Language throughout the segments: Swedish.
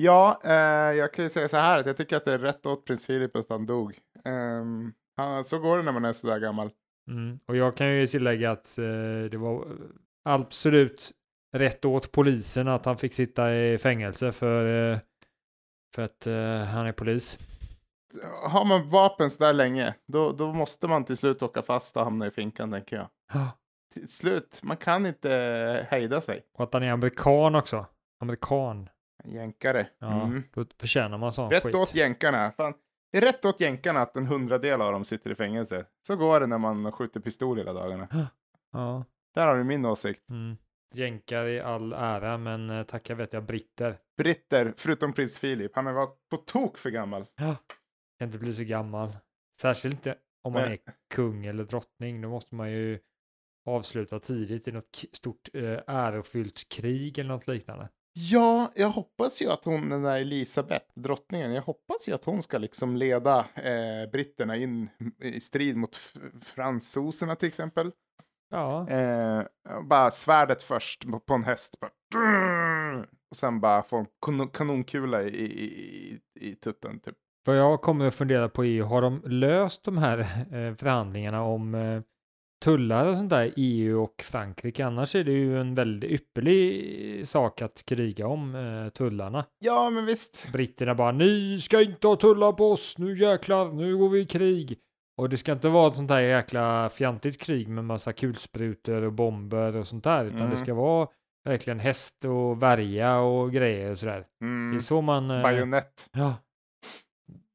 Ja, eh, jag kan ju säga så här att jag tycker att det är rätt åt prins Philip att han dog. Um, han, så går det när man är sådär gammal. Mm. Och jag kan ju tillägga att eh, det var absolut rätt åt polisen att han fick sitta i fängelse för, eh, för att eh, han är polis. Har man vapen så där länge, då, då måste man till slut åka fast och hamna i finkan, tänker jag. Till slut, man kan inte hejda sig. Och att han är amerikan också. Amerikan. Jänkare. Ja, Mm. förtjänar man sån Rätt skit. åt jänkarna. Fan. Det är rätt åt jänkarna att en hundradel av dem sitter i fängelse. Så går det när man skjuter pistol hela dagarna. Ja. Där har du min åsikt. Mm. Jänkar i all ära, men eh, tacka vet jag britter. Britter, förutom prins Philip, han varit på tok för gammal. Ja. Kan inte bli så gammal. Särskilt inte om man Nej. är kung eller drottning. Då måste man ju avsluta tidigt i något stort eh, ärofyllt krig eller något liknande. Ja, jag hoppas ju att hon, den där Elisabeth, drottningen, jag hoppas ju att hon ska liksom leda eh, britterna in i strid mot fransoserna till exempel. Ja, Eh, bara svärdet först på en häst. Bara, och sen bara få en kanon- kanonkula i, i, i, i tutten typ. vad jag kommer att fundera på är, har de löst de här eh, förhandlingarna om eh, tullar och sånt där i EU och Frankrike? Annars är det ju en väldigt ypperlig sak att kriga om eh, tullarna. Ja, men visst. Britterna bara, ni ska inte ha tullar på oss, nu jäklar, nu går vi i krig. Och det ska inte vara ett sånt här jäkla fjantigt krig med massa kulsprutor och bomber och sånt där, utan Mm. det ska vara verkligen häst och värja och grejer och sådär. Det Mm. är så man... eh, Bajonett. Ja.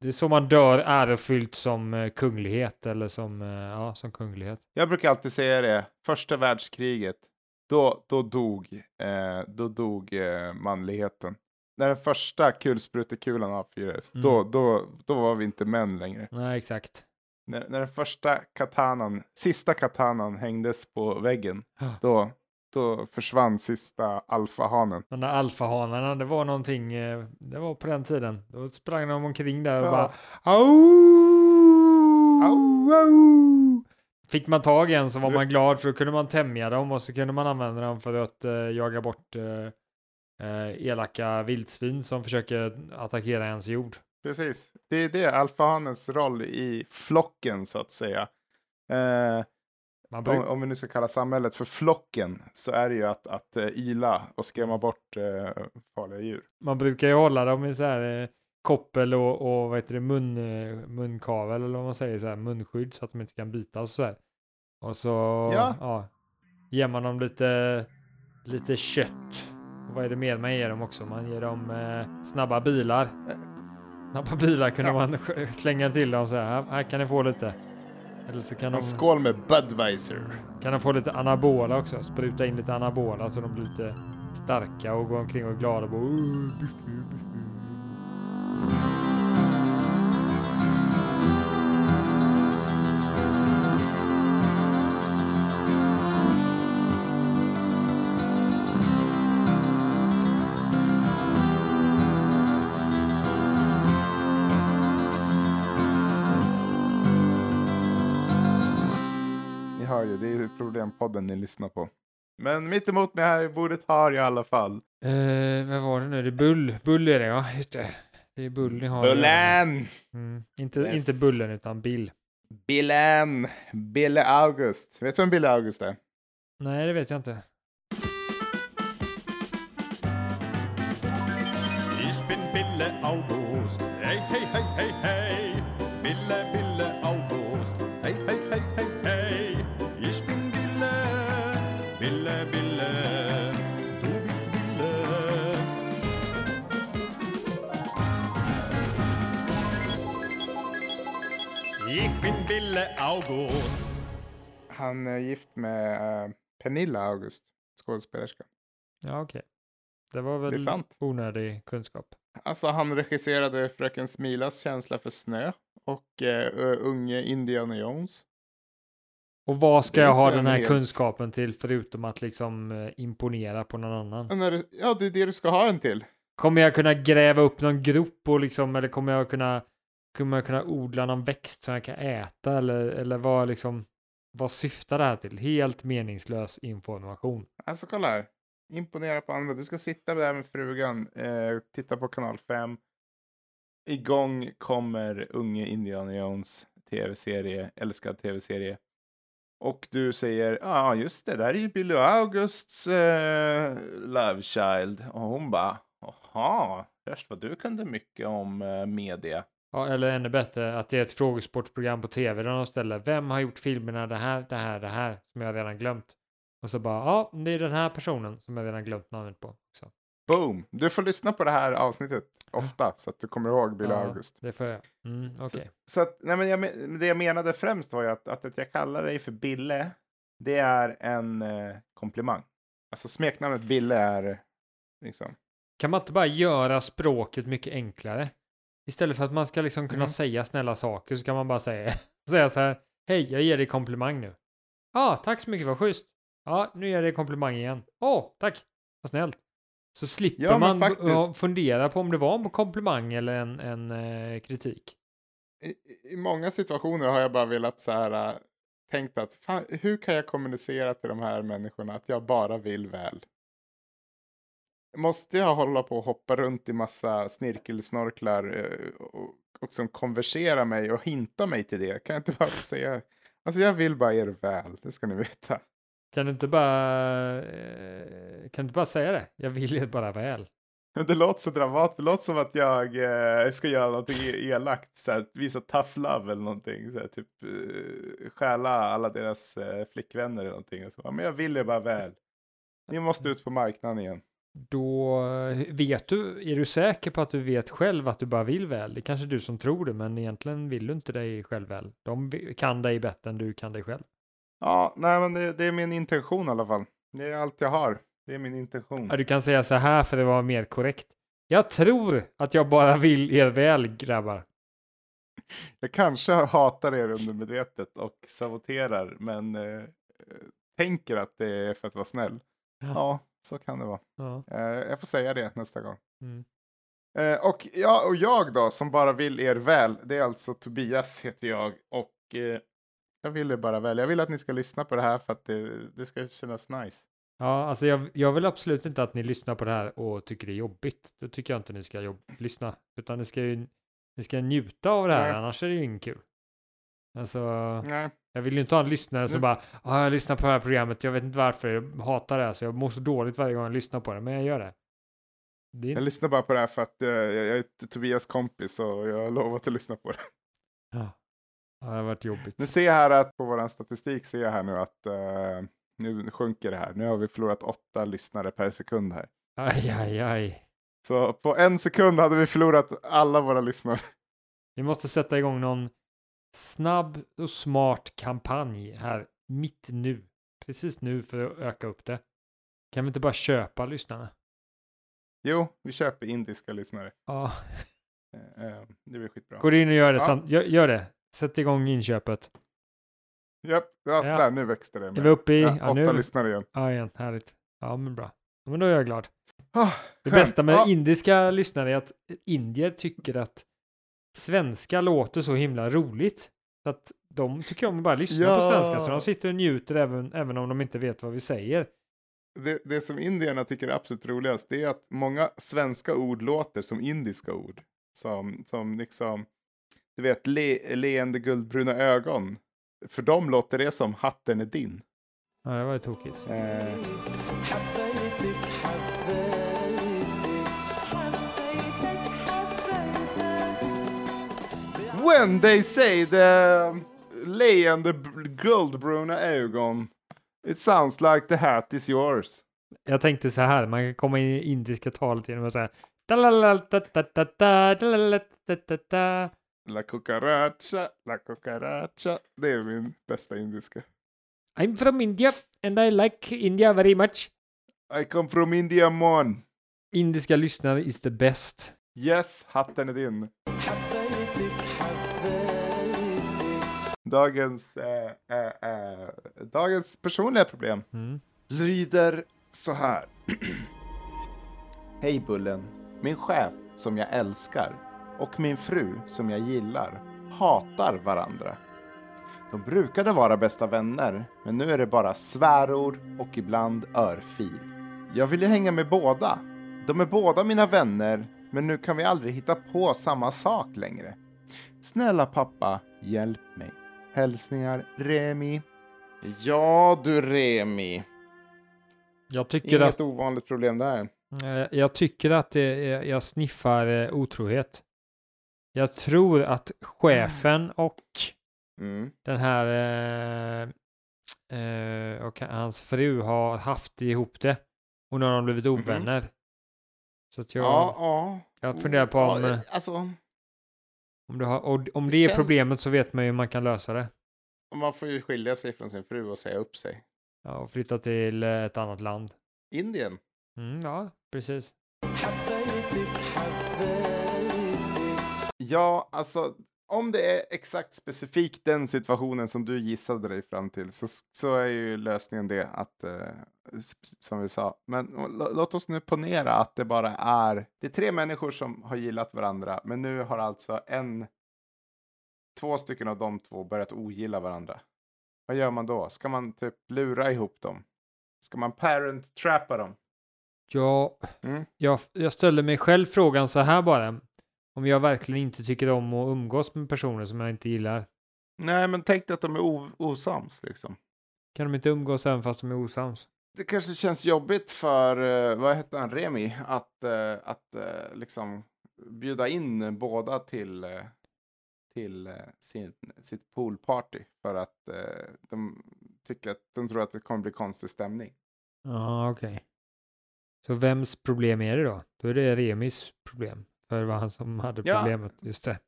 Det är så man dör ärofyllt som eh, kunglighet eller som, eh, ja, som kunglighet. Jag brukar alltid säga det. Första världskriget. Då, då dog, eh, då dog eh, manligheten. När den första kulsprutekulan avfyrades, Mm. då, då, då var vi inte män längre. Nej, exakt. När, när den första katanan, sista katanan hängdes på väggen, Ja. då, då försvann sista alfahanen. De där alfahanarna, det var någonting, eh, det var på den tiden. Då sprang de omkring där och Ja. bara au, Au. au. Fick man tag i en så var man glad för då kunde man tämja dem och så kunde man använda dem för att eh, jaga bort eh, eh, elaka vildsvin som försöker attackera ens jord. Precis. Det är det, alfahanens roll i flocken så att säga. Eh, Man om, om vi nu ska kalla samhället för flocken så är det ju att, att uh, yla och skrämma bort eh, farliga djur. man brukar ju hålla dem i så här eh, koppel och, och vad heter det, mun, munkavel eller vad man säger, så här munskydd så att de inte kan bitas och så här. Och så Ja. ja, ger man dem lite, lite kött. Och vad är det mer man ger dem också? Man ger dem eh, snabba bilar. Snabba bilar kunde Ja. man slänga till dem så här, här, här kan ni få lite. Eller så kan de, En skål med Budweiser. kan de få lite anabola också, spruta in lite anabola så de blir lite starka och går omkring och är glada. Och bara, problempodden ni lyssnar på. Men mitt emot mig här i bordet har jag i alla fall Eh, vad var det nu? Det är Bull. Bull är det ja, just det. Det är Bull ni har. Bullen! Mm. Inte, Yes. inte Bullen utan Bill. Billen! Bille August. Vet du vem Bille August är? Nej, det vet jag inte. Ich bin Bille August. Hey, hey, hey, hey, hey. Bille, Bille August. Bille August. Han är gift med eh, Pernilla August, skådespelerska. Ja, okej. Det var väl Det är sant. onödig kunskap. Alltså han regisserade Fröken Smilas känsla för snö och ö- unge Indiana Jones. Och vad ska jag ha den här helt- kunskapen till förutom att liksom eh, imponera på någon annan? Ja, det är det du ska ha en till. Kommer jag kunna gräva upp någon grop och liksom, eller kommer jag kunna, kommer jag kunna odla någon växt som jag kan äta eller, eller vad liksom, vad syftar det här till? Helt meningslös information. Alltså kolla här. imponera på andra. Du ska sitta där med frugan, eh, titta på kanal 5. Igång kommer unge Indiana Jones tv-serie, älskad tv-serie. Och du säger, ja ah, just det, där är ju Billy Augusts eh, Love Child. Och hon bara, jaha, först vad du kunde mycket om eh, media. Ja, eller ännu bättre att det är ett frågesportprogram på tv där de ställer vem har gjort filmerna det här, det här, det här som jag redan glömt. Och så bara, ja, det är den här personen som jag redan glömt namnet på. Så. Boom! Du får lyssna på det här avsnittet ofta så att du kommer ihåg Billy ja, August. Det får jag. Mm, Okej. Så, så att, nej men jag, det jag menade främst var ju att, att, att jag kallar dig för Bille, det är en eh, komplimang. Alltså smeknamnet Bille är liksom, Kan man inte bara göra språket mycket enklare? Istället för att man ska liksom kunna Mm. säga snälla saker så kan man bara säga, säga så här. Hej, jag ger dig komplimang nu. Ja, ah, tack så mycket, vad schysst. Ja, nu ger jag dig komplimang igen. Åh, tack. Vad snällt. Så slipper Ja, man faktiskt. fundera på om det var en komplimang eller en, en eh, kritik. i, i många situationer har jag bara velat så här, äh, tänkt att fan, hur kan jag kommunicera till de här människorna att jag bara vill väl? Måste jag hålla på och hoppa runt i massa snirkelsnorklar eh, och, och som konversera mig och hinta mig till det? Kan jag inte bara säga, alltså jag vill bara er väl, det ska ni veta. Kan du inte bara, eh, kan du inte bara säga det? Jag vill er bara väl. Det låter så dramatiskt, det låter som att jag eh, ska göra någonting e- elakt, så här, visa tough love eller någonting. Så här, typ eh, stjäla alla deras eh, flickvänner eller någonting. Och så. Ja, Men jag vill ju bara väl. Ni måste ut på marknaden igen. Då eh, vet du, är du säker på att du vet själv att du bara vill väl? Det är kanske du som tror det, men egentligen vill du inte dig själv väl. De kan dig bättre än du kan dig själv. Ja, nej men det, det är min intention i alla fall. Det är allt jag har. Det är min intention. Ja, du kan säga så här för att vara mer korrekt. Jag tror att jag bara vill er väl, grabbar. Jag kanske hatar er undermedvetet och saboterar, men eh, eh, tänker att det är för att vara snäll. Ja, så kan det vara. Ja. Eh, jag får säga det nästa gång. Mm. Eh, och, ja, och jag då, som bara vill er väl, det är alltså Tobias heter jag. Och eh, jag vill er bara väl. Jag vill att ni ska lyssna på det här för att det, det ska kännas nice. Ja, alltså jag, jag vill absolut inte att ni lyssnar på det här och tycker det är jobbigt. Då tycker jag inte ni ska jobb, lyssna, utan ni ska ju ni ska njuta av det här, Nej. annars är det ju inget kul. Alltså, Nej, jag vill ju inte ha en lyssnare som Nu- bara, ah, jag lyssnar på det här programmet, jag vet inte varför, jag hatar det, så jag mår så dåligt varje gång jag lyssnar på det, men jag gör det. Det är jag inte... lyssnar bara på det här för att eh, jag, är Tobias kompis och jag har lovat att lyssna på det. Ja. Ja, det har varit jobbigt. Nu ser jag här att på vår statistik ser jag här nu att eh, nu sjunker det här. Nu har vi förlorat åtta lyssnare per sekund här. Aj, aj, aj. Så på en sekund hade vi förlorat alla våra lyssnare. Vi måste sätta igång någon snabb och smart kampanj här mitt nu. Precis nu för att öka upp det. Kan vi inte bara köpa lyssnarna? Jo, vi köper indiska lyssnare. Ja, Eh, eh, det blir skitbra. går in och gör det. Ja. Samt, gör, gör det. Sätt igång inköpet. Japp, ja, Ja. nu växte det. Är med. vi uppe i... Ja, Ja, åtta nu, lyssnare igen. ja, igen. Härligt. Ja, men bra. Men då är jag glad. Ah, Det skönt. bästa med Ja, indiska lyssnare är att indier tycker att svenska låter så himla roligt. Så att de tycker om att bara lyssna på Ja. svenska. Så de sitter och njuter även, även om de inte vet vad vi säger. det, det som indierna tycker är absolut roligast det är att många svenska ord låter som indiska ord. Som, som liksom, du vet, le, leende guldbruna ögon. För dem låter det som hatten är din. Ja, det var ju tokigt. Eh, when they say the leende guldbruna ögon. It sounds like the hat is yours. Jag tänkte så här, man kan komma in i indiska talet genom att säga. La cucaracha, la cucaracha. Det är min bästa indiska. I'm from India and I like India very much. I come from India mon. Indiska lyssnare is the best. Yes, hatten är din. Dagens, eh, eh, eh, dagens personliga problem Mm. lyder så här. Hej Bullen. Min chef som jag älskar och min fru som jag gillar hatar varandra. De brukade vara bästa vänner, men nu är det bara svärord och ibland örfil. Jag vill ju hänga med båda. De är båda mina vänner, men nu kan vi aldrig hitta på samma sak längre. Snälla pappa, hjälp mig. Hälsningar Remi. Ja du Remi. Jag tycker Inget att, ovanligt problem där. eh, jag tycker att det, jag sniffar eh, otrohet. Jag tror att chefen och Mm. den här eh, eh, och hans fru har haft ihop det. Och nu har de blivit ovänner. Så att jag, Mhm. Ja, ja. jag funderar på om, Ja, alltså, om, det har, och, om det är problemet så vet man ju hur man kan lösa det. man får ju skilja sig från sin fru och säga upp sig. Ja, och flytta till eh, ett annat land. Indien. Mm, ja, precis. Ja, alltså om det är exakt specifikt den situationen som du gissade dig fram till så, så är ju lösningen det att, eh, som vi sa, men lå- låt oss nu ponera att det bara är, det är tre människor som har gillat varandra, men nu har alltså en, två stycken av de två börjat ogilla varandra. Vad gör man då? Ska man typ lura ihop dem? Ska man parent-trappa dem? Ja, Mm. jag, jag ställer mig själv frågan så här bara. Om jag verkligen inte tycker om att umgås med personer som jag inte gillar. Nej, men tänk dig att de är osams liksom. Kan de inte umgås även fast de är osams? Det kanske känns jobbigt för, eh, vad hette han, Remi, att, eh, att eh, liksom bjuda in båda till, till sin, sitt poolparty för att de tycker att de tror att det kommer bli konstig stämning. Ja, okej. Så vems problem är det då? Då är det Remis problem. För det var han som hade Ja. problemet. Just det.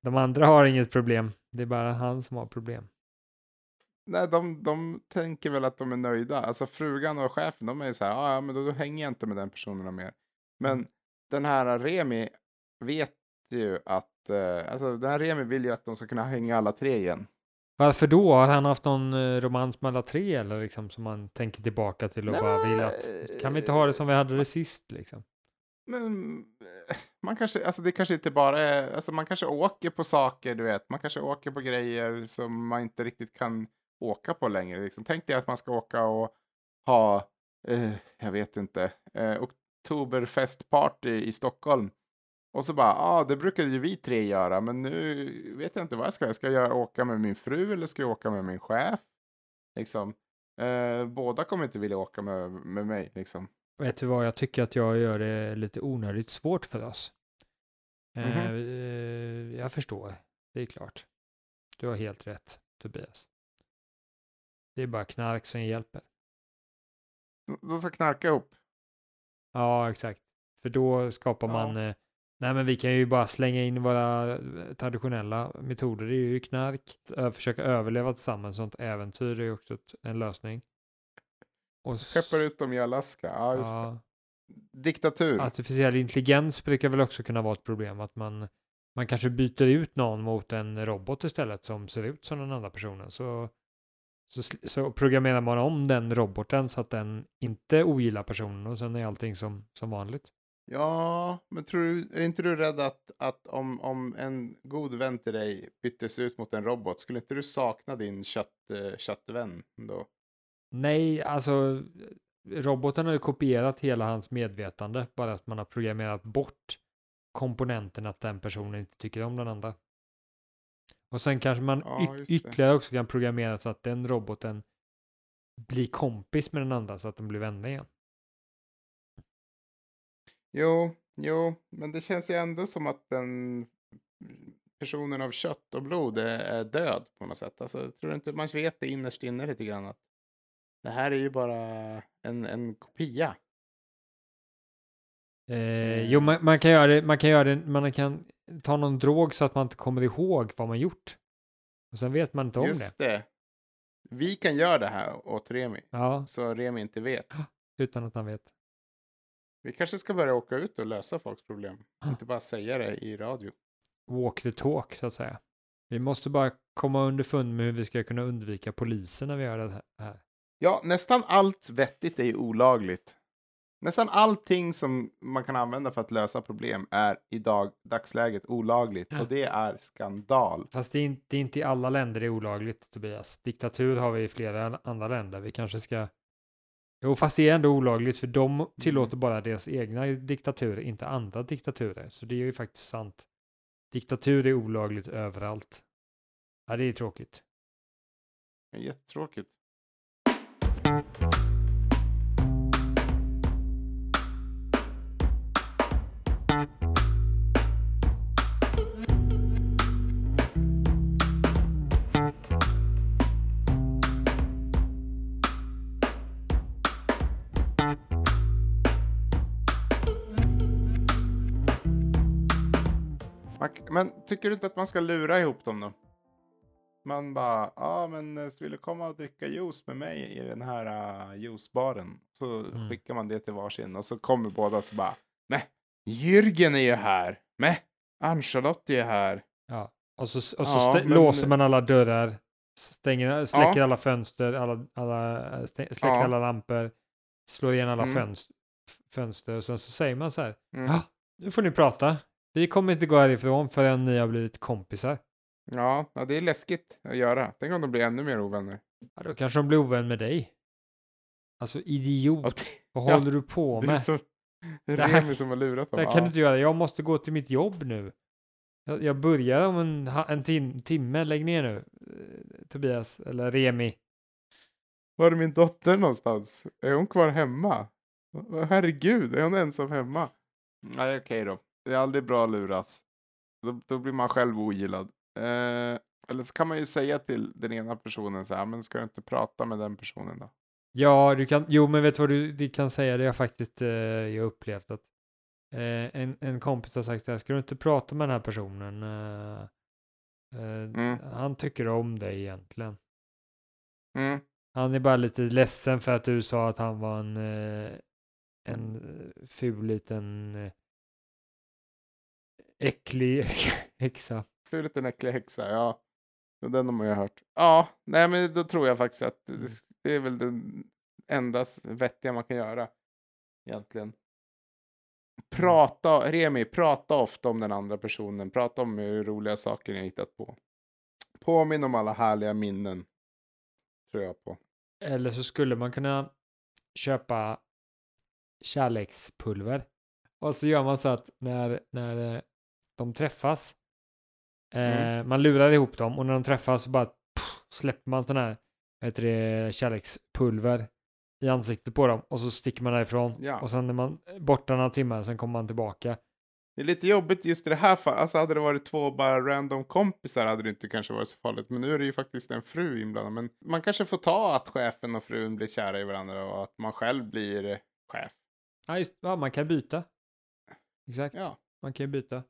De andra har inget problem. Det är bara han som har problem. Nej, de, de tänker väl att de är nöjda. Alltså frugan och chefen, de är ju så här, "Ah, ja, men då, då hänger jag inte med den personen mer. Men den här Remi vet ju att, eh, alltså den här Remi vill ju att de ska kunna hänga alla tre igen. Varför då? Har han haft någon eh, romans med alla tre eller liksom som man tänker tillbaka till och Nej, bara vill att kan vi inte ha det som vi hade det sist liksom? Men eh, man kanske, alltså det kanske inte bara är, alltså man kanske åker på saker, du vet. Man kanske åker på grejer som man inte riktigt kan åka på längre. Liksom. Tänk dig att man ska åka och ha, eh, jag vet inte, eh, oktoberfestparty i Stockholm. Och så bara, ja, ah, det brukade ju vi tre göra, men nu vet jag inte vad jag ska. göra. Ska jag åka med min fru eller ska jag åka med min chef? Liksom. Eh, båda kommer inte vilja åka med, med mig, liksom. Vet du vad, jag tycker att jag gör det lite onödigt svårt för oss. Eh, Mhm. eh, jag förstår, det är klart. Du har helt rätt, Tobias. Det är bara knark som hjälper. De ska knarka ihop. Ja, exakt. För då skapar Ja. man... Eh, nej, men vi kan ju bara slänga in våra eh, traditionella metoder. Det är ju knark, ö- försöka överleva tillsammans. Sånt äventyr är ju också en lösning. Och Skeppar ut dem i Alaska. Ja, just det. ja, Diktatur. artificiell intelligens brukar väl också kunna vara ett problem. Att man, man kanske byter ut någon mot en robot istället som ser ut som den andra personen. Så, så, så programmerar man om den roboten så att den inte ogillar personen och sen är allting som, som vanligt. Ja, men tror du, är inte du rädd att, att om, om en god vän till dig byttes ut mot en robot, skulle inte du sakna din kött, eh, köttvän då? Nej, alltså roboten har ju kopierat hela hans medvetande, bara att man har programmerat bort komponenten att den personen inte tycker om den andra. Och sen kanske man Ja, ytterligare också kan programmera så att den roboten blir kompis med den andra så att de blir vänner igen. Jo, jo, men det känns ju ändå som att den personen av kött och blod är, är död på något sätt. Alltså, tror du inte man vet det innerst inne lite grann att det här är ju bara en, en kopia. Eh, jo, man, man kan göra det, man kan göra det, man kan ta någon drog så att man inte kommer ihåg vad man gjort. Och sen vet man inte om Just det. det. Vi kan göra det här åt Remi, Ja, så Remi inte vet. utan att han vet. Vi kanske ska börja åka ut och lösa folks problem. Ah. Inte bara säga det i radio. walk the talk så att säga. Vi måste bara komma underfund med hur vi ska kunna undvika polisen när vi gör det här. Ja, nästan allt vettigt är ju olagligt. Nästan allting som man kan använda för att lösa problem är i dag, dagsläget olagligt. Ja. Och det är skandal. Fast det är, inte, det är inte i alla länder det är olagligt, Tobias. Diktatur har vi i flera andra länder. Vi kanske ska Jo, fast det är ändå olagligt för de tillåter bara deras egna diktaturer, inte andra diktaturer. Så det är ju faktiskt sant. Diktatur är olagligt överallt. Ja, det är tråkigt. Jättetråkigt. Men tycker du inte att man ska lura ihop dem då? Man bara, ja men eh, vill du komma och dricka juice med mig i den här uh, juicebaren? Så Mm. skickar man det till varsin och så kommer båda så bara, nej, Jürgen är ju här, nej, Ann-Charlotte är ju här. Ja. Och så, och så Ja, men- låser man alla dörrar, stänger, släcker Ja. alla fönster, alla, alla, stä- släcker Ja. alla lampor, slår igen alla Mm. fönster, fönster och sen så säger man så här, Mm. ja, nu får ni prata. Vi kommer inte gå härifrån förrän ni har blivit kompisar. Ja, ja, det är läskigt att göra. Tänk om de blir ännu mer ovänner. Ja, då kanske de blir ovän med dig. Alltså idiot, Ja, vad ja, håller du på Det är med? så det är Remi som har lurat dem. Det kan du inte göra, jag måste gå till mitt jobb nu. Jag, jag börjar om en, en tim, timme, lägg ner nu. eh, Tobias, eller Remi. Var är min dotter någonstans? Är hon kvar hemma? Herregud, är hon ensam hemma? Nej, okej då. Det är aldrig bra att luras. Då, då blir man själv ogillad. Eh, eller så kan man ju säga till den ena personen så här, men ska du inte prata med den personen då? Ja, du kan, jo men vet du vad du, du kan säga? Det har faktiskt eh, jag upplevt att eh, en, en kompis har sagt så här, ska du inte prata med den här personen? Eh, eh, Mm. Han tycker om dig egentligen. Mm. Han är bara lite ledsen för att du sa att han var en, eh, en eh, ful liten eh, äcklig häxa. Ful liten äcklig häxa, ja. Den har man ju hört. Ja, nej men då tror jag faktiskt att det, det är väl den enda vettiga man kan göra. Egentligen. Prata, Remi, prata ofta om den andra personen. Prata om hur roliga saker ni har hittat på. Påminn om alla härliga minnen. Tror jag på. Eller så skulle man kunna köpa kärlekspulver. Och så gör man så att när, när eh, de träffas, eh, man lurar ihop dem och när de träffas så bara pff, släpper man sån här heter det, kärlekspulver i ansiktet på dem och så sticker man därifrån. Ja. Och sen är man borta några timmar, sen kommer man tillbaka. Det är lite jobbigt just i det här fallet. Alltså hade det varit två bara random kompisar hade det inte kanske varit så farligt. Men nu är det ju faktiskt en fru inblandad. Men man kanske får ta att chefen och frun blir kära i varandra och att man själv blir chef. Ja, just, ja man kan byta. Exakt, Ja. man kan ju byta.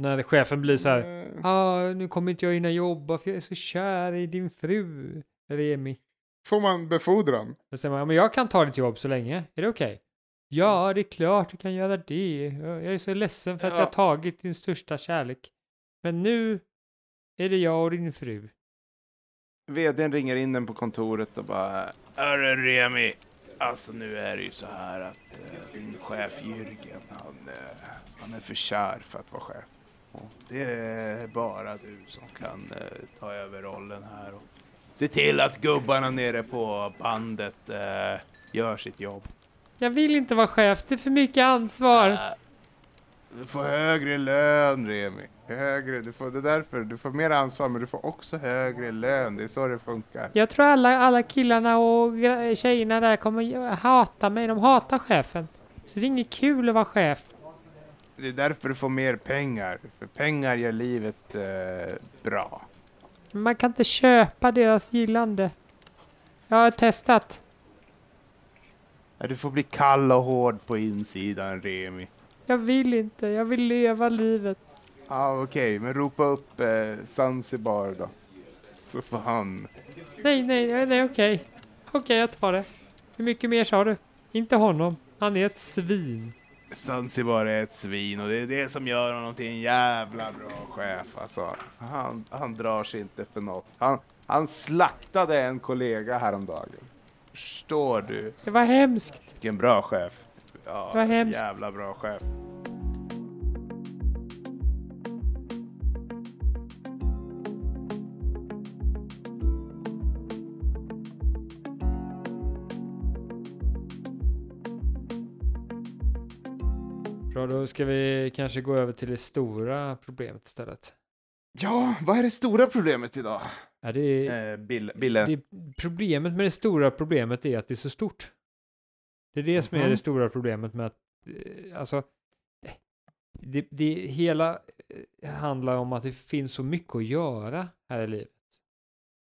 När chefen blir så här, Eh, Ah, nu kommer inte jag hinna jobba för jag är så kär i din fru, Remi. Får man befordran? Då säger man, ja, men jag kan ta ditt jobb så länge. Är det okej? Ja, det är klart du kan göra det. Jag jag är så ledsen för att jag Ja. har tagit din största kärlek. Men nu är det jag och din fru. Vdn ringer in den på kontoret och bara Hörru Remi, alltså nu är det ju så här att eh, din chef Jürgen, han, eh, han är för kär för att vara chef. Det är bara du som kan eh, ta över rollen här och se till att gubbarna nere på bandet eh, gör sitt jobb. Jag vill inte vara chef, det är för mycket ansvar. Äh, Du får högre lön Remi. Högre, du får, det är därför. Du får mer ansvar men du får också högre lön. Det är så det funkar. Jag tror alla, alla killarna och tjejerna där kommer hata mig. De hatar chefen. Så det är inget kul att vara chef. Det är därför du får mer pengar. För pengar gör livet eh, bra. Man kan inte köpa deras gillande. Jag har testat. Ja, Du får bli kall och hård på insidan Remi. Jag vill inte. Jag vill leva livet. Ja ah, okej, men ropa upp eh, Zanzibar då. Så får han. Nej, nej, nej, nej okej. Okej, jag tar det. Hur mycket mer sa du? Inte honom. Han är ett svin. Zanzibar är ett svin och det är det som gör honom till en jävla bra chef. Alltså, han, han drar sig inte för något. Han, han slaktade en kollega häromdagen. Förstår du? Det var hemskt. Vilken bra chef. Ja, Vad så hemskt. jävla bra chef. Bra, då ska vi kanske gå över till det stora problemet istället. Ja, vad är det stora problemet idag? Ja, det, Eh, Bill, Bille. det, problemet med det stora problemet är att det är så stort. Det är det som är Mhm. det stora problemet med att, eh, alltså, eh, det, det hela eh, handlar om att det finns så mycket att göra här i livet.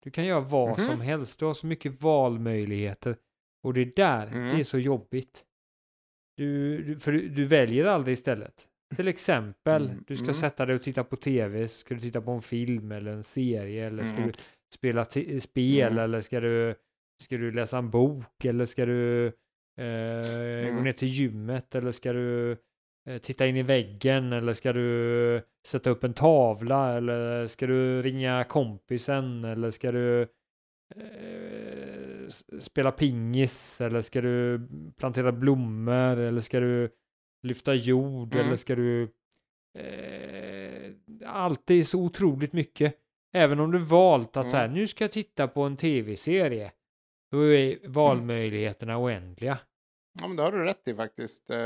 Du kan göra vad Mhm. som helst, du har så mycket valmöjligheter och det är där Mm. det är så jobbigt. Du, för du, du väljer aldrig istället. Till exempel, Mm, du ska mm. sätta dig och titta på tv, ska du titta på en film eller en serie eller ska Mm. du spela ti- spel Mm. eller ska du, ska du läsa en bok eller ska du eh, gå Mm. ner till gymmet eller ska du eh, titta in i väggen eller ska du sätta upp en tavla eller ska du ringa kompisen eller ska du eh, spela pingis eller ska du plantera blommor eller ska du lyfta jord Mm. eller ska du eh, alltid så otroligt mycket. Även om du valt att så här, Mm. nu ska jag titta på en tv-serie. Då är valmöjligheterna oändliga. Ja, men det har du rätt i faktiskt. Eh,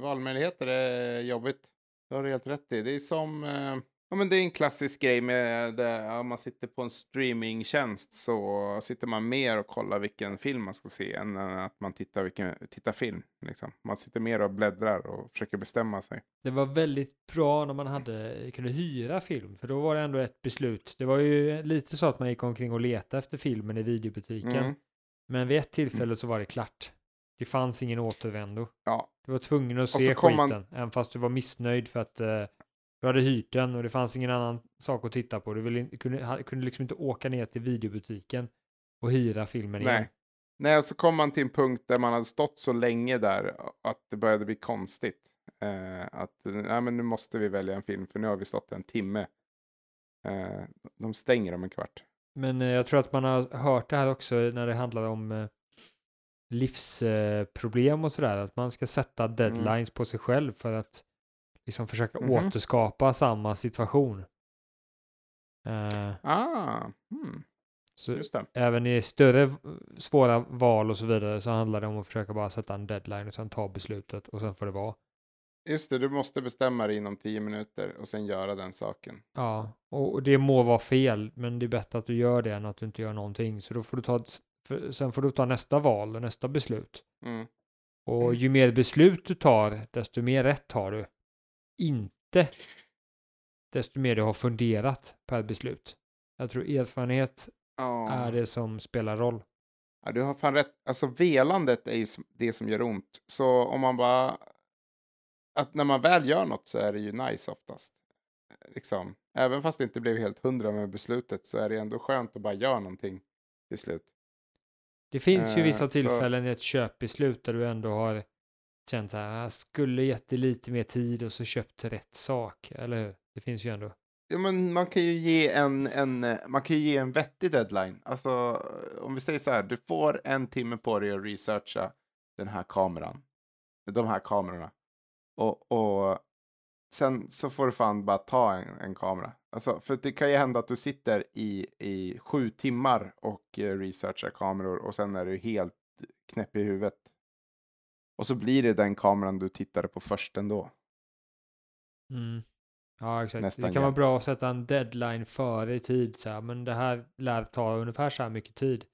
valmöjligheter är jobbigt. Det har du helt rätt i. Det är som... Eh, ja, men det är en klassisk grej med det, ja, man sitter på en streamingtjänst så sitter man mer och kollar vilken film man ska se än att man tittar, vilken, tittar film. Liksom. Man sitter mer och bläddrar och försöker bestämma sig. Det var väldigt bra när man hade, kunde hyra film, för då var det ändå ett beslut. Det var ju lite så att man gick omkring och letade efter filmen i videobutiken. Mm. Men vid ett tillfälle så var det klart. Det fanns ingen återvändo. Ja, Du var tvungen att se skiten, man- även fast du var missnöjd för att eh, du hade hyrt den och det fanns ingen annan sak att titta på. Du ville, kunde, kunde liksom inte åka ner till videobutiken och hyra filmen igen. nej. Nej, och så kom man till en punkt där man hade stått så länge där att det började bli konstigt. Eh, att nej, men nu måste vi välja en film för nu har vi stått en timme. Eh, de stänger om en kvart. Men eh, jag tror att man har hört det här också när det handlar om eh, livsproblem och sådär. Att man ska sätta deadlines på sig själv för att liksom försöka Mhm. återskapa samma situation. Eh, Ah, hmm, så även i större svåra val och så vidare så handlar det om att försöka bara sätta en deadline och sen ta beslutet och sen får det vara. Just det, du måste bestämma dig inom tio minuter och sen göra den saken. Ja, och det må vara fel, men det är bättre att du gör det än att du inte gör någonting. Så då får du ta, sen får du ta nästa val och nästa beslut. Mm. Och ju mer beslut du tar, desto mer rätt har du. Inte desto mer du har funderat per beslut. Jag tror erfarenhet Ja. är det som spelar roll. Ja, du har fan rätt. Alltså velandet är ju det som gör ont. Så om man bara... Att när man väl gör något så är det ju nice oftast. Liksom. Även fast det inte blev helt hundra med beslutet så är det ändå skönt att bara göra någonting till slut. Det finns ju Eh, vissa så- tillfällen i ett köpbeslut där du ändå har känt så här, jag skulle gett det lite mer tid och så köpt rätt sak, eller hur? Det finns ju ändå. Ja, men man kan ju ge en, en, man kan ju ge en vettig deadline. Alltså, om vi säger så här, du får en timme på dig att researcha den här kameran. De här kamerorna. Och, och sen så får du fan bara ta en, en kamera. Alltså, för det kan ju hända att du sitter i, i sju timmar och eh, researchar kameror och sen är du helt knäpp i huvudet. Och så blir det den kameran du tittade på först ändå. Mm. Ja, exakt. Nästan det kan vara jämt. bra att sätta en deadline före i tid, så här, men det här lär ta ungefär så här mycket tid.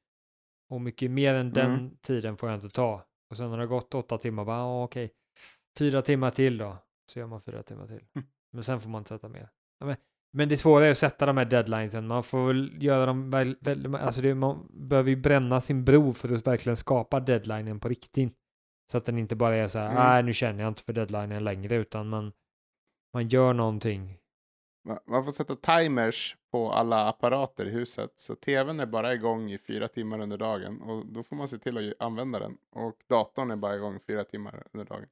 Och mycket mer än den Mm. tiden får jag inte ta. Och sen har det gått åtta timmar, bara ah, okej, fyra timmar till då. Så gör man fyra timmar till. Mm. Men sen får man inte sätta mer. Ja, men, men det svåra är att sätta de här deadlinesen. Man får väl göra dem, väl, väl, alltså det, man behöver ju bränna sin bro för att verkligen skapa deadlinen på riktigt. Så att den inte bara är så här, Mm. nej nu känner jag inte för deadlinen längre, utan man, man gör någonting. Ma- Man får sätta timers på alla apparater i huset. Så tvn är bara igång i fyra timmar under dagen. Och då får man se till att använda den. Och datorn är bara igång fyra timmar under dagen.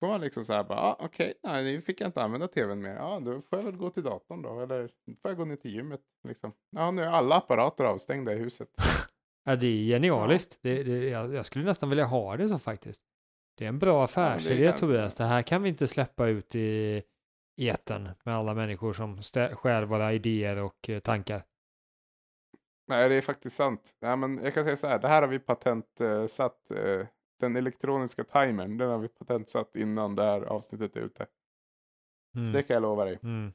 Då får man liksom så här bara, ah, okej, nej, nu fick jag inte använda tvn mer. Ja, då får jag väl gå till datorn då. Eller då får jag gå ner till gymmet. Liksom. Ja, nu är alla apparater avstängda i huset. Ja, det är genialiskt. Det, det, jag, jag skulle nästan vilja ha det så faktiskt. Det är en bra affärsidé ganska- Tobias. Det här kan vi inte släppa ut i eten med alla människor som stjäl våra idéer och eh, tankar. Nej, det är faktiskt sant. Ja, men jag kan säga så här, det här har vi patentsatt eh, Den elektroniska timern, den har vi patentsatt innan det här avsnittet är ute. Mm. Det kan jag lova dig. Mm.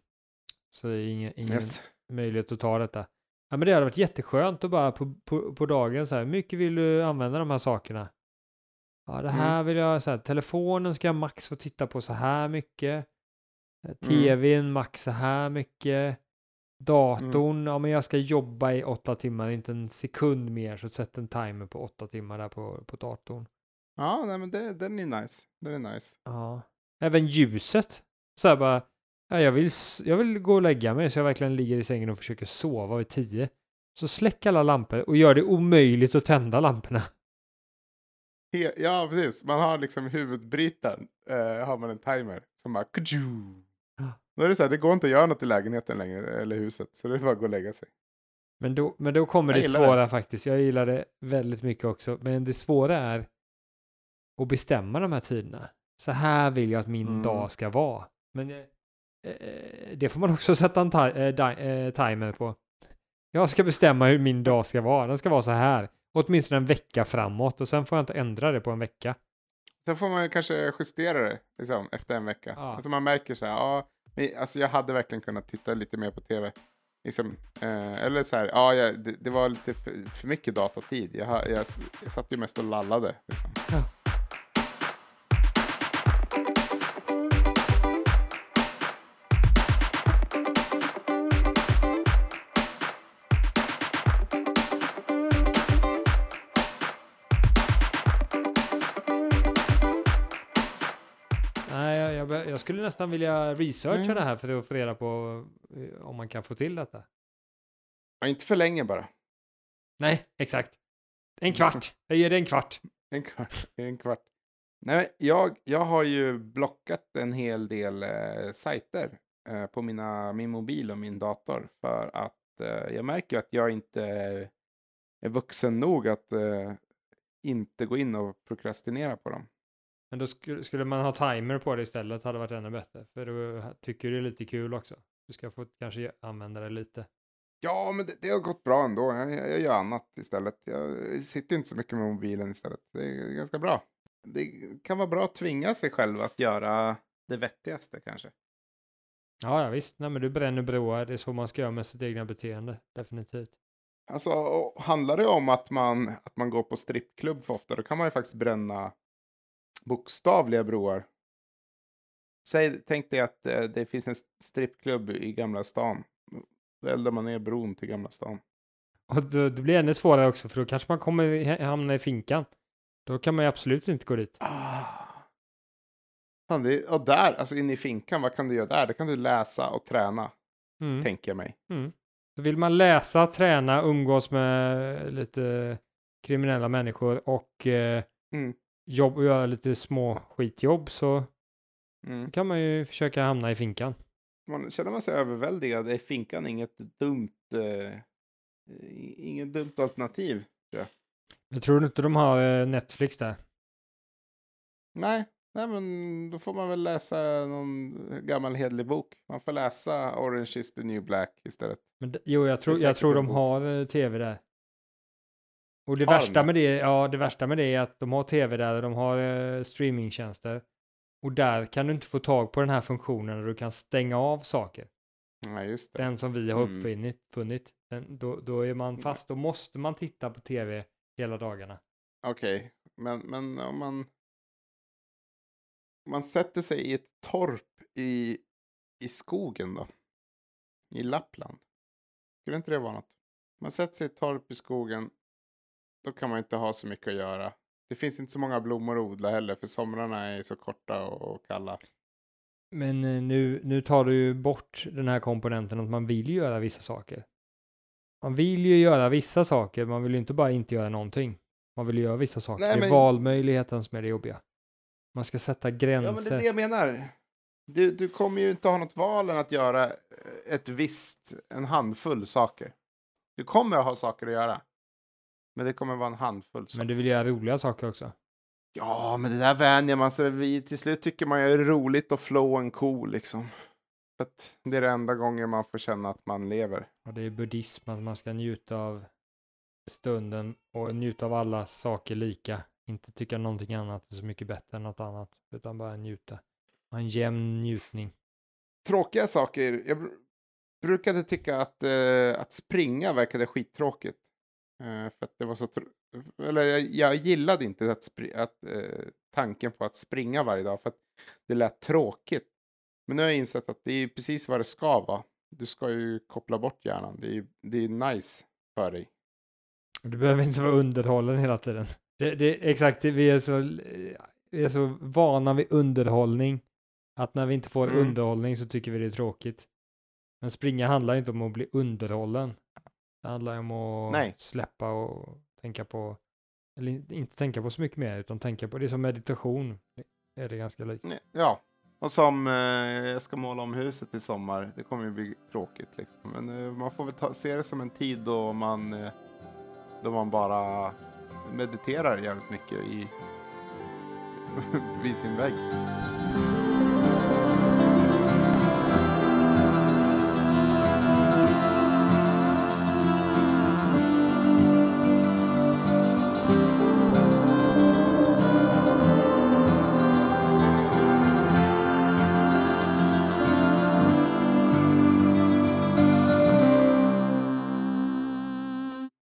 Så det är ingen, ingen Yes. möjlighet att ta detta. Ja, men det hade varit jätteskönt att bara på, på, på dagen så här, hur mycket vill du använda de här sakerna? Ja, det Mm. här vill jag, så här, telefonen ska jag max få titta på så här mycket. Mm. Eh, TVn max så här mycket. Datorn, Mm. ja men jag ska jobba i åtta timmar, inte en sekund mer, så sätt en timer på åtta timmar där på, på datorn. Ja, nej, men det, den är nice. Den är nice. Ja. Även ljuset. Så här bara, ja, jag, vill, jag vill gå och lägga mig så jag verkligen ligger i sängen och försöker sova vid tio. Så släck alla lampor och gör det omöjligt att tända lamporna. Ja, precis. Man har liksom huvudbrytaren. Eh, har man en timer som bara... Då är det så här, det går inte att göra något i lägenheten längre, eller huset. Så det är bara att gå och lägga sig. Men då, men då kommer Jag det gillar det. svåra faktiskt. Jag gillar det väldigt mycket också. Men det svåra är att bestämma de här tiderna. Så här vill jag att min Mm. dag ska vara. Men det får man också sätta en eh, eh, timer på. Jag ska bestämma hur min dag ska vara. Den ska vara så här. Åtminstone en vecka framåt och sen får jag inte ändra det på en vecka. Sen får man kanske justera det liksom, efter en vecka. Ja. Alltså man märker så här, ja, alltså jag hade verkligen kunnat titta lite mer på tv. Liksom, eh, eller så här, ja, jag, det, det var lite för, för mycket datatid. Jag, jag, jag satt ju mest och lallade. Liksom. Ja. Jag, skulle nästan vilja researcha Mm. det här för att få reda på eh, om man kan få till detta. Ja, inte för länge bara. Nej, exakt. En kvart. Jag ger det en kvart. En kvart. En kvart. Nej, jag, jag har ju blockat en hel del eh, sajter eh, på mina, min mobil och min dator för att eh, jag märker ju att jag inte är vuxen nog att eh, inte gå in och prokrastinera på dem. Men då skulle, skulle man ha timer på det istället hade varit ännu bättre. För då tycker du det är lite kul också. Du ska få kanske använda det lite. Ja, men det, det har gått bra ändå. Jag, jag, jag gör annat istället. Jag sitter inte så mycket med mobilen istället. Det är ganska bra. Det kan vara bra att tvinga sig själv att göra det vettigaste kanske. Ja, ja visst. Nej, men du bränner broar. Det är så man ska göra med sitt egna beteende. Definitivt. Alltså, handlar det om att man, att man går på strippklubb för ofta, då kan man ju faktiskt bränna bokstavliga broar. Säg, tänk dig att eh, det finns en strippklubb i Gamla stan. Då eldar man ner bron till Gamla stan. Och då, det blir ännu svårare också för då kanske man kommer hamna i finkan. Då kan man ju absolut inte gå dit. Ah. Fan, det, och där, alltså inne i finkan, vad kan du göra där? Där kan du läsa och träna, Mm. tänker jag mig. Mm. Så vill man läsa, träna, umgås med lite kriminella människor och eh, Mm. Jobb, och göra lite små skitjobb så Mm. kan man ju försöka hamna i finkan. Man, känner man sig överväldigad är finkan inget dumt, eh, inget dumt alternativ. Jag tror inte de har eh, Netflix där. Nej, nej, men då får man väl läsa någon gammal hedlig bok. Man får läsa Orange is the new black istället. Men jo, jag tror, jag tror de har eh, tv där. Och det värsta med det, ja, det värsta med det är att de har tv där och de har eh, streamingtjänster. Och där kan du inte få tag på den här funktionen där du kan stänga av saker. Nej, just det. Den som vi har Mm. uppfunnit, funnit. Den, då, då är man fast, då måste man titta på tv hela dagarna. Okej, men, men om man... Man sätter sig i ett torp i, i skogen då? I Lappland? Skulle inte det vara något? Man sätter sig i ett torp i skogen. Då kan man inte ha så mycket att göra. Det finns inte så många blommor att odla heller för somrarna är så korta och, kalla. Men eh, nu, nu tar du ju bort den här komponenten att man vill göra vissa saker. Man vill ju göra vissa saker, man vill ju inte bara inte göra någonting. Man vill ju göra vissa saker. Nej, det är men- valmöjligheten som är det jobbiga. Man ska sätta Ja, gränser. men det är det jag menar. Du, du kommer ju inte ha något val än att göra eh, ett visst, en handfull saker. Du kommer att ha saker att göra. Men det kommer vara en handfull saker. Men du vill göra roliga saker också. Ja, men det där vänjer man sig vid. Till slut tycker man ju är roligt att flå en ko liksom. För att det är det enda gången man får känna att man lever. Och det är buddhism, att man ska njuta av stunden och njuta av alla saker lika. inte tycka någonting annat är så mycket bättre än något annat, utan bara njuta. Ha en jämn njutning. Tråkiga saker. Jag br- brukade tycka att, eh, att springa verkade skittråkigt. Eh, för att det var så... Eller jag, jag gillade inte att, att eh, tanken på att springa varje dag för att det lät tråkigt. Men nu har jag insett att det är precis vad det ska vara. Du ska ju koppla bort hjärnan. Det är, det är nice för dig. Du behöver inte vara underhållen hela tiden. Det, det, exakt, vi, är så, vi är så vana vid underhållning att när vi inte får Mm. underhållning så tycker vi det är tråkigt. Men springa handlar ju inte om att bli underhållen. Det handlar om att Nej. släppa och tänka på, eller in- inte tänka på så mycket mer, utan tänka på, det är som meditation. Är det ganska likt. Ja, och som eh, jag ska måla om huset i sommar. Det kommer ju bli tråkigt liksom. Men eh, man får väl ta, se det som en tid då man, eh, då man bara mediterar jävligt mycket i, vid sin vägg.